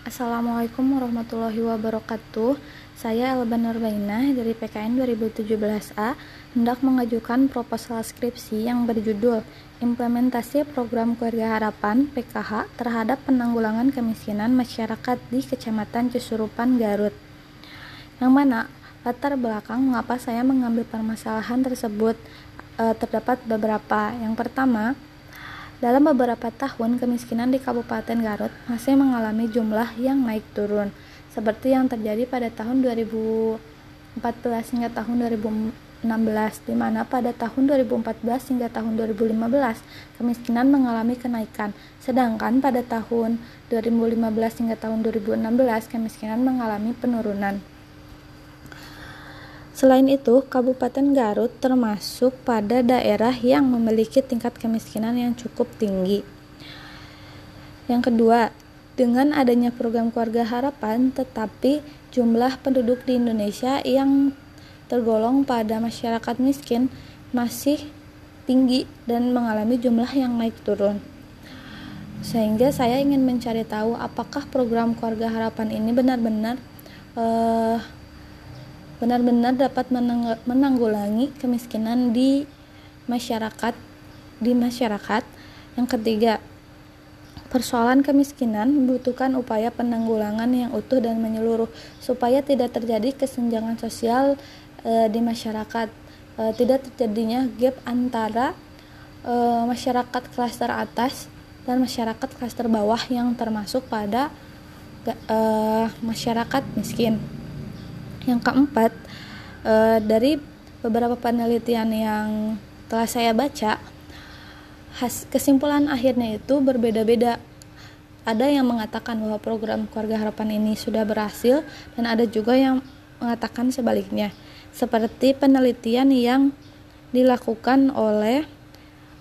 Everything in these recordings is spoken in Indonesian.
Assalamualaikum warahmatullahi wabarakatuh. Saya Elba Nurbainah dari PKN 2017A hendak mengajukan proposal skripsi yang berjudul Implementasi Program Keluarga Harapan PKH terhadap penanggulangan kemiskinan masyarakat di Kecamatan Cisurupan, Garut. Yang mana latar belakang mengapa saya mengambil permasalahan tersebut e, terdapat beberapa. Yang pertama, dalam beberapa tahun, kemiskinan di Kabupaten Garut masih mengalami jumlah yang naik turun, seperti yang terjadi pada tahun 2014 hingga tahun 2016, di mana pada tahun 2014 hingga tahun 2015 kemiskinan mengalami kenaikan, sedangkan pada tahun 2015 hingga tahun 2016 kemiskinan mengalami penurunan. Selain itu, Kabupaten Garut termasuk pada daerah yang memiliki tingkat kemiskinan yang cukup tinggi. Yang kedua, dengan adanya program keluarga harapan, tetapi jumlah penduduk di Indonesia yang tergolong pada masyarakat miskin masih tinggi dan mengalami jumlah yang naik turun. Sehingga saya ingin mencari tahu apakah program keluarga harapan ini benar-benar uh, benar-benar dapat menanggulangi kemiskinan di masyarakat di masyarakat. Yang ketiga, persoalan kemiskinan membutuhkan upaya penanggulangan yang utuh dan menyeluruh supaya tidak terjadi kesenjangan sosial e, di masyarakat. E, tidak terjadinya gap antara e, masyarakat klaster atas dan masyarakat klaster bawah yang termasuk pada e, masyarakat miskin. Yang keempat, e, dari beberapa penelitian yang telah saya baca, has, kesimpulan akhirnya itu berbeda-beda. Ada yang mengatakan bahwa program keluarga harapan ini sudah berhasil dan ada juga yang mengatakan sebaliknya. Seperti penelitian yang dilakukan oleh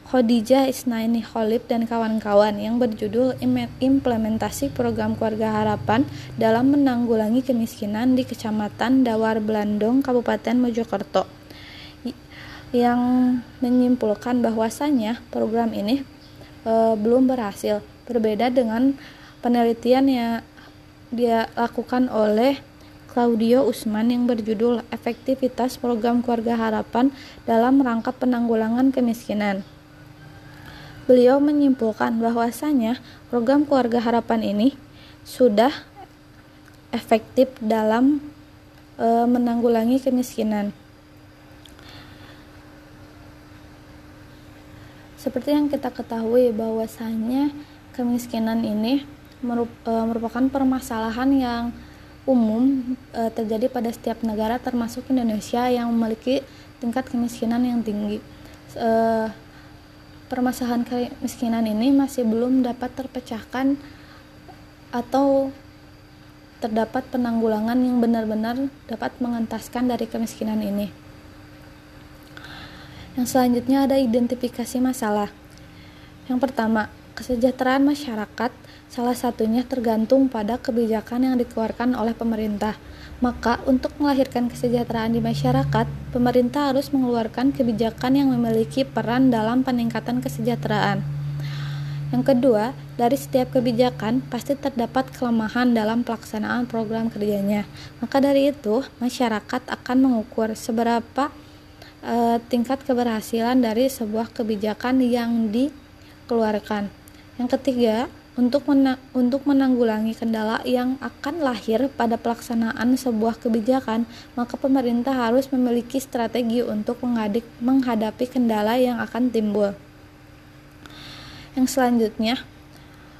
Khadijah Isnaini Khalid dan kawan-kawan yang berjudul Implementasi Program Keluarga Harapan dalam Menanggulangi Kemiskinan di Kecamatan Dawar Belandong, Kabupaten Mojokerto yang menyimpulkan bahwasannya program ini e, belum berhasil berbeda dengan penelitian yang dia lakukan oleh Claudio Usman yang berjudul Efektivitas Program Keluarga Harapan dalam Rangka Penanggulangan Kemiskinan. Beliau menyimpulkan bahwasanya program keluarga harapan ini sudah efektif dalam e, menanggulangi kemiskinan. Seperti yang kita ketahui bahwasanya kemiskinan ini e, merupakan permasalahan yang umum e, terjadi pada setiap negara termasuk Indonesia yang memiliki tingkat kemiskinan yang tinggi. E, permasalahan kemiskinan ini masih belum dapat terpecahkan atau terdapat penanggulangan yang benar-benar dapat mengentaskan dari kemiskinan ini. Yang selanjutnya ada identifikasi masalah. Yang pertama, kesejahteraan masyarakat salah satunya tergantung pada kebijakan yang dikeluarkan oleh pemerintah. Maka, untuk melahirkan kesejahteraan di masyarakat, pemerintah harus mengeluarkan kebijakan yang memiliki peran dalam peningkatan kesejahteraan. Yang kedua, dari setiap kebijakan pasti terdapat kelemahan dalam pelaksanaan program kerjanya. Maka dari itu, masyarakat akan mengukur seberapa e, tingkat keberhasilan dari sebuah kebijakan yang dikeluarkan. Yang ketiga, untuk, mena untuk menanggulangi kendala yang akan lahir pada pelaksanaan sebuah kebijakan, maka pemerintah harus memiliki strategi untuk menghadapi kendala yang akan timbul. Yang selanjutnya,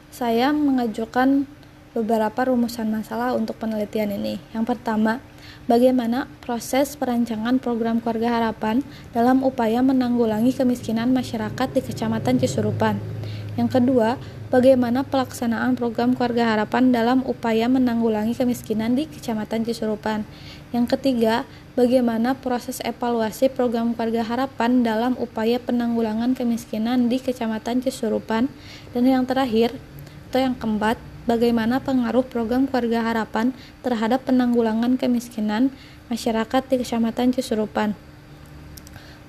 saya mengajukan beberapa rumusan masalah untuk penelitian ini. Yang pertama, bagaimana proses perancangan program keluarga harapan dalam upaya menanggulangi kemiskinan masyarakat di Kecamatan Cisurupan. Yang kedua, bagaimana pelaksanaan program keluarga harapan dalam upaya menanggulangi kemiskinan di Kecamatan Cisurupan. Yang ketiga, bagaimana proses evaluasi program keluarga harapan dalam upaya penanggulangan kemiskinan di Kecamatan Cisurupan. Dan yang terakhir, atau yang keempat, bagaimana pengaruh program keluarga harapan terhadap penanggulangan kemiskinan masyarakat di Kecamatan Cisurupan.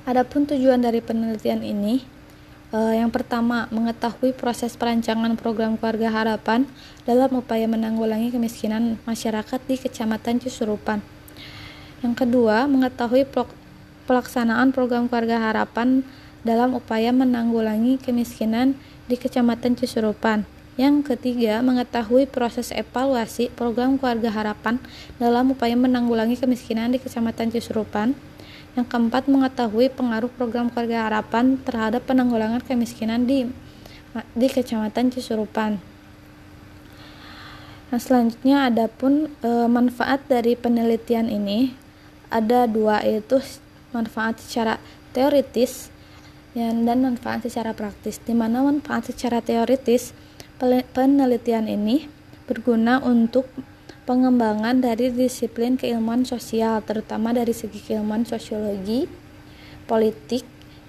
Adapun tujuan dari penelitian ini Uh, yang pertama, mengetahui proses perancangan program keluarga harapan dalam upaya menanggulangi kemiskinan masyarakat di Kecamatan Cisurupan. Yang kedua, mengetahui pelaksanaan program keluarga harapan dalam upaya menanggulangi kemiskinan di Kecamatan Cisurupan. Yang ketiga, mengetahui proses evaluasi program keluarga harapan dalam upaya menanggulangi kemiskinan di Kecamatan Cisurupan. Yang keempat, mengetahui pengaruh program keluarga harapan terhadap penanggulangan kemiskinan di di Kecamatan Cisurupan. Nah, selanjutnya ada pun e, manfaat dari penelitian ini ada dua yaitu manfaat secara teoritis dan manfaat secara praktis. Di mana manfaat secara teoritis penelitian ini berguna untuk pengembangan dari disiplin keilmuan sosial, terutama dari segi keilmuan sosiologi, politik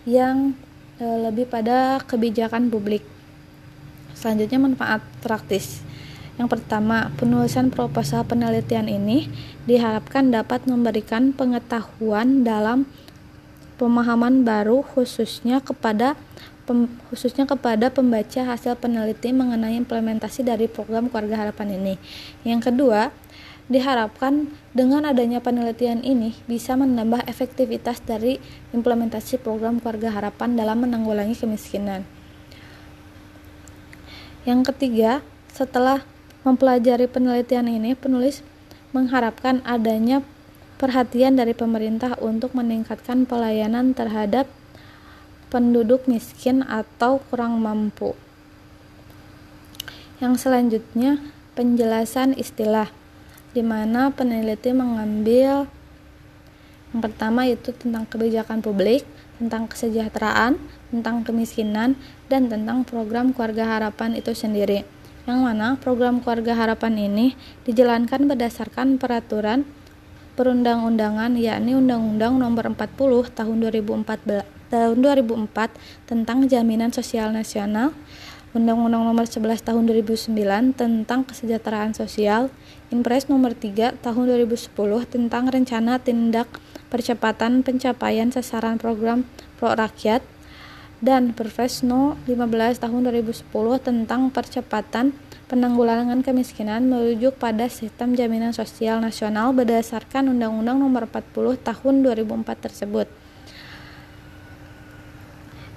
yang e, lebih pada kebijakan publik. Selanjutnya manfaat praktis. Yang pertama, penulisan proposal penelitian ini diharapkan dapat memberikan pengetahuan dalam pemahaman baru khususnya kepada pem, khususnya kepada pembaca hasil peneliti mengenai implementasi dari program keluarga harapan ini. Yang kedua, diharapkan dengan adanya penelitian ini bisa menambah efektivitas dari implementasi program keluarga harapan dalam menanggulangi kemiskinan. Yang ketiga, setelah mempelajari penelitian ini, penulis mengharapkan adanya perhatian dari pemerintah untuk meningkatkan pelayanan terhadap penduduk miskin atau kurang mampu. Yang selanjutnya, penjelasan istilah, di mana peneliti mengambil yang pertama itu tentang kebijakan publik, tentang kesejahteraan, tentang kemiskinan, dan tentang program keluarga harapan itu sendiri. Yang mana program keluarga harapan ini dijalankan berdasarkan peraturan perundang-undangan yakni Undang-Undang Nomor 40 Tahun 2014 tahun 2004 tentang Jaminan Sosial Nasional, Undang-Undang Nomor 11 Tahun 2009 tentang Kesejahteraan Sosial, Impres Nomor 3 Tahun 2010 tentang Rencana Tindak Percepatan Pencapaian Sasaran Program Pro Rakyat, dan Perpres No 15 Tahun 2010 tentang Percepatan Penanggulangan Kemiskinan merujuk pada Sistem Jaminan Sosial Nasional berdasarkan Undang-Undang Nomor 40 Tahun 2004 tersebut.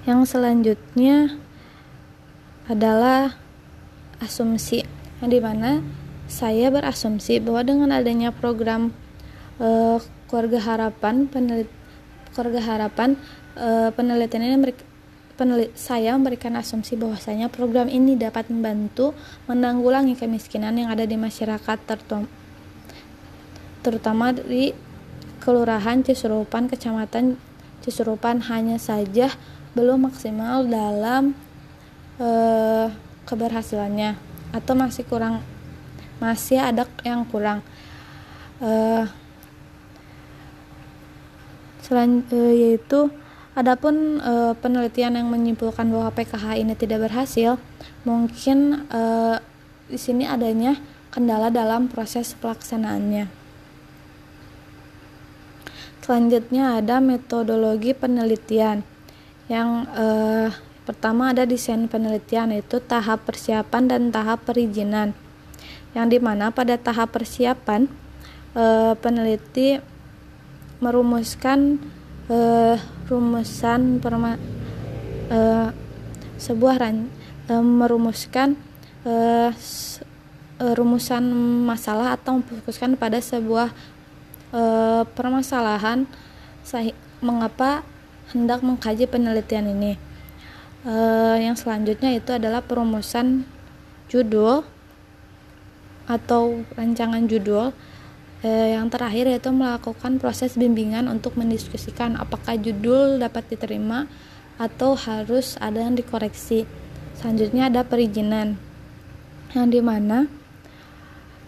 Yang selanjutnya adalah asumsi, yang di mana saya berasumsi bahwa dengan adanya program uh, keluarga harapan penelit keluarga harapan uh, penelitian ini penelit, saya memberikan asumsi bahwasanya program ini dapat membantu menanggulangi kemiskinan yang ada di masyarakat terutama di Kelurahan Cisurupan, Kecamatan Cisurupan. Hanya saja belum maksimal dalam uh, keberhasilannya atau masih kurang masih ada yang kurang. Uh, selain uh, yaitu adapun uh, penelitian yang menyimpulkan bahwa PKH ini tidak berhasil mungkin uh, di sini adanya kendala dalam proses pelaksanaannya. Selanjutnya ada metodologi penelitian yang eh, pertama ada desain penelitian yaitu tahap persiapan dan tahap perizinan. Yang di mana pada tahap persiapan eh, peneliti merumuskan eh, rumusan perma, eh, sebuah ran, eh, merumuskan eh, rumusan masalah atau memfokuskan pada sebuah eh, permasalahan mengapa hendak mengkaji penelitian ini. Uh, yang selanjutnya itu adalah perumusan judul atau rancangan judul. Uh, yang terakhir yaitu melakukan proses bimbingan untuk mendiskusikan apakah judul dapat diterima atau harus ada yang dikoreksi. Selanjutnya ada perizinan yang di mana Eh,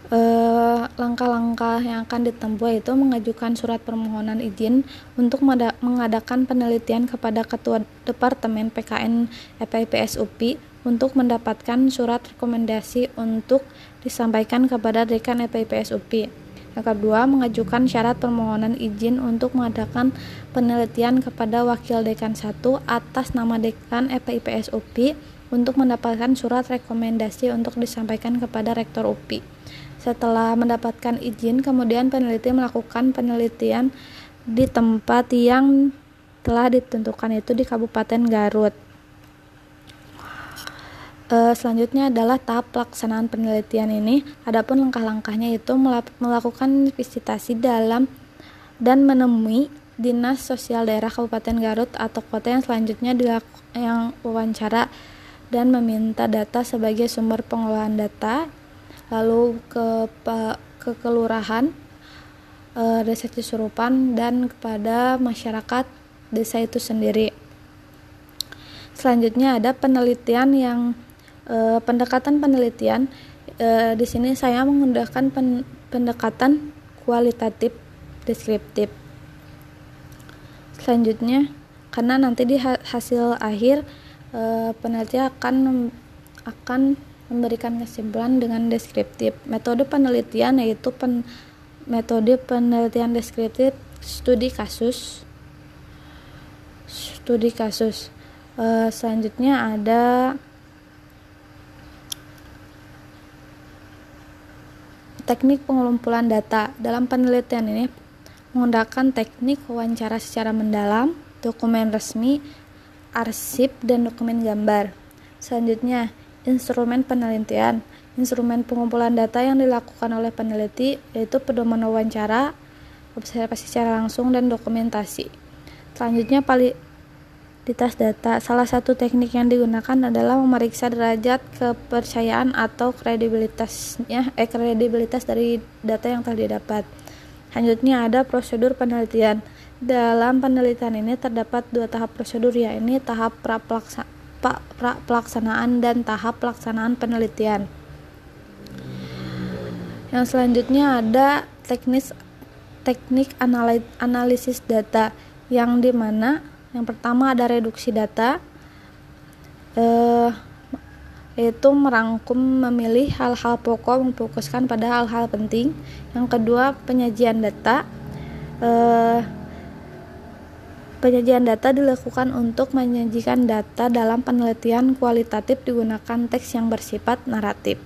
langkah-langkah yang akan ditempuh itu mengajukan surat permohonan izin untuk mengadakan penelitian kepada Ketua Departemen PKN EPIPS UPI untuk mendapatkan surat rekomendasi untuk disampaikan kepada Dekan EPIPS UPI. Yang kedua, mengajukan syarat permohonan izin untuk mengadakan penelitian kepada Wakil Dekan 1 atas nama Dekan FPIPS UPI untuk mendapatkan surat rekomendasi untuk disampaikan kepada Rektor UPI. Setelah mendapatkan izin, kemudian peneliti melakukan penelitian di tempat yang telah ditentukan itu di Kabupaten Garut. E, selanjutnya adalah tahap pelaksanaan penelitian ini. Adapun langkah-langkahnya itu melakukan visitasi dalam dan menemui Dinas Sosial Daerah Kabupaten Garut atau kota yang selanjutnya yang wawancara dan meminta data sebagai sumber pengelolaan data, lalu ke ke kelurahan e, desa Cisurupan dan kepada masyarakat desa itu sendiri. Selanjutnya ada penelitian yang e, pendekatan penelitian e, di sini saya menggunakan pen, pendekatan kualitatif deskriptif selanjutnya karena nanti di hasil akhir e, peneliti akan akan memberikan kesimpulan dengan deskriptif metode penelitian yaitu pen, metode penelitian deskriptif studi kasus studi kasus e, selanjutnya ada teknik pengumpulan data. Dalam penelitian ini menggunakan teknik wawancara secara mendalam, dokumen resmi, arsip, dan dokumen gambar. Selanjutnya, instrumen penelitian. Instrumen pengumpulan data yang dilakukan oleh peneliti yaitu pedoman wawancara, observasi secara langsung, dan dokumentasi. Selanjutnya, validitas data. Salah satu teknik yang digunakan adalah memeriksa derajat kepercayaan atau kredibilitasnya eh kredibilitas dari data yang telah didapat. Selanjutnya ada prosedur penelitian. Dalam penelitian ini terdapat dua tahap prosedur yaitu tahap pra, pelaksanaan dan tahap pelaksanaan penelitian. Yang selanjutnya ada teknis teknik analisis data yang di mana yang pertama ada reduksi data, eh, yaitu merangkum memilih hal-hal pokok memfokuskan pada hal-hal penting. Yang kedua penyajian data. Eh, penyajian data dilakukan untuk menyajikan data dalam penelitian kualitatif digunakan teks yang bersifat naratif.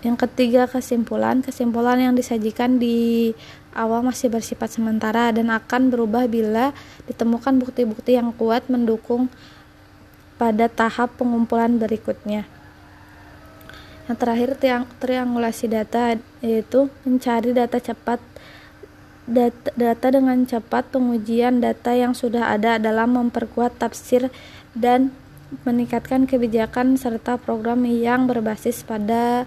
Yang ketiga kesimpulan kesimpulan yang disajikan di awal masih bersifat sementara dan akan berubah bila ditemukan bukti-bukti yang kuat mendukung pada tahap pengumpulan berikutnya. Yang terakhir triang, triangulasi data yaitu mencari data cepat data, data dengan cepat pengujian data yang sudah ada dalam memperkuat tafsir dan meningkatkan kebijakan serta program yang berbasis pada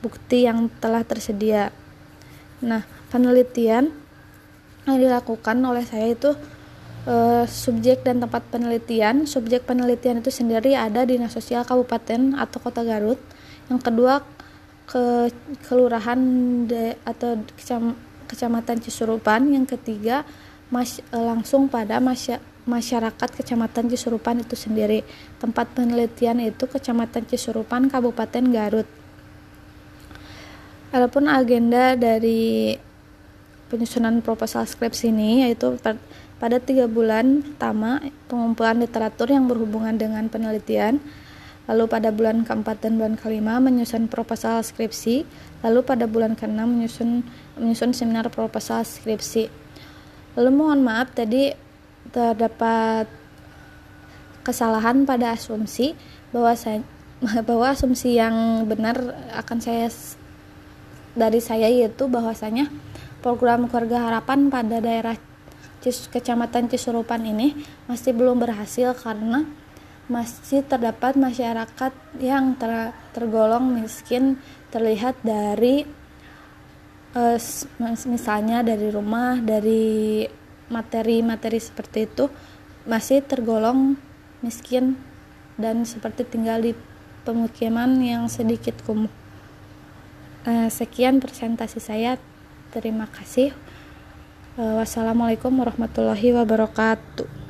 bukti yang telah tersedia. Nah, penelitian yang dilakukan oleh saya itu e, subjek dan tempat penelitian. Subjek penelitian itu sendiri ada di Dinas Sosial Kabupaten atau Kota Garut. Yang kedua ke kelurahan de, atau kecamatan Cisurupan. Yang ketiga mas, e, langsung pada masyarakat masyarakat Kecamatan Cisurupan itu sendiri. Tempat penelitian itu Kecamatan Cisurupan, Kabupaten Garut. Adapun agenda dari penyusunan proposal skripsi ini yaitu pada tiga bulan pertama pengumpulan literatur yang berhubungan dengan penelitian, lalu pada bulan keempat dan bulan kelima menyusun proposal skripsi, lalu pada bulan keenam menyusun menyusun seminar proposal skripsi. Lalu mohon maaf tadi terdapat kesalahan pada asumsi bahwa saya bahwa asumsi yang benar akan saya dari saya yaitu bahwasanya program keluarga harapan pada daerah kecamatan Cisurupan ini masih belum berhasil karena masih terdapat masyarakat yang ter, tergolong miskin terlihat dari uh, misalnya dari rumah dari materi-materi seperti itu masih tergolong miskin dan seperti tinggal di pemukiman yang sedikit kumuh. Uh, sekian presentasi saya. Terima kasih. Uh, wassalamualaikum warahmatullahi wabarakatuh.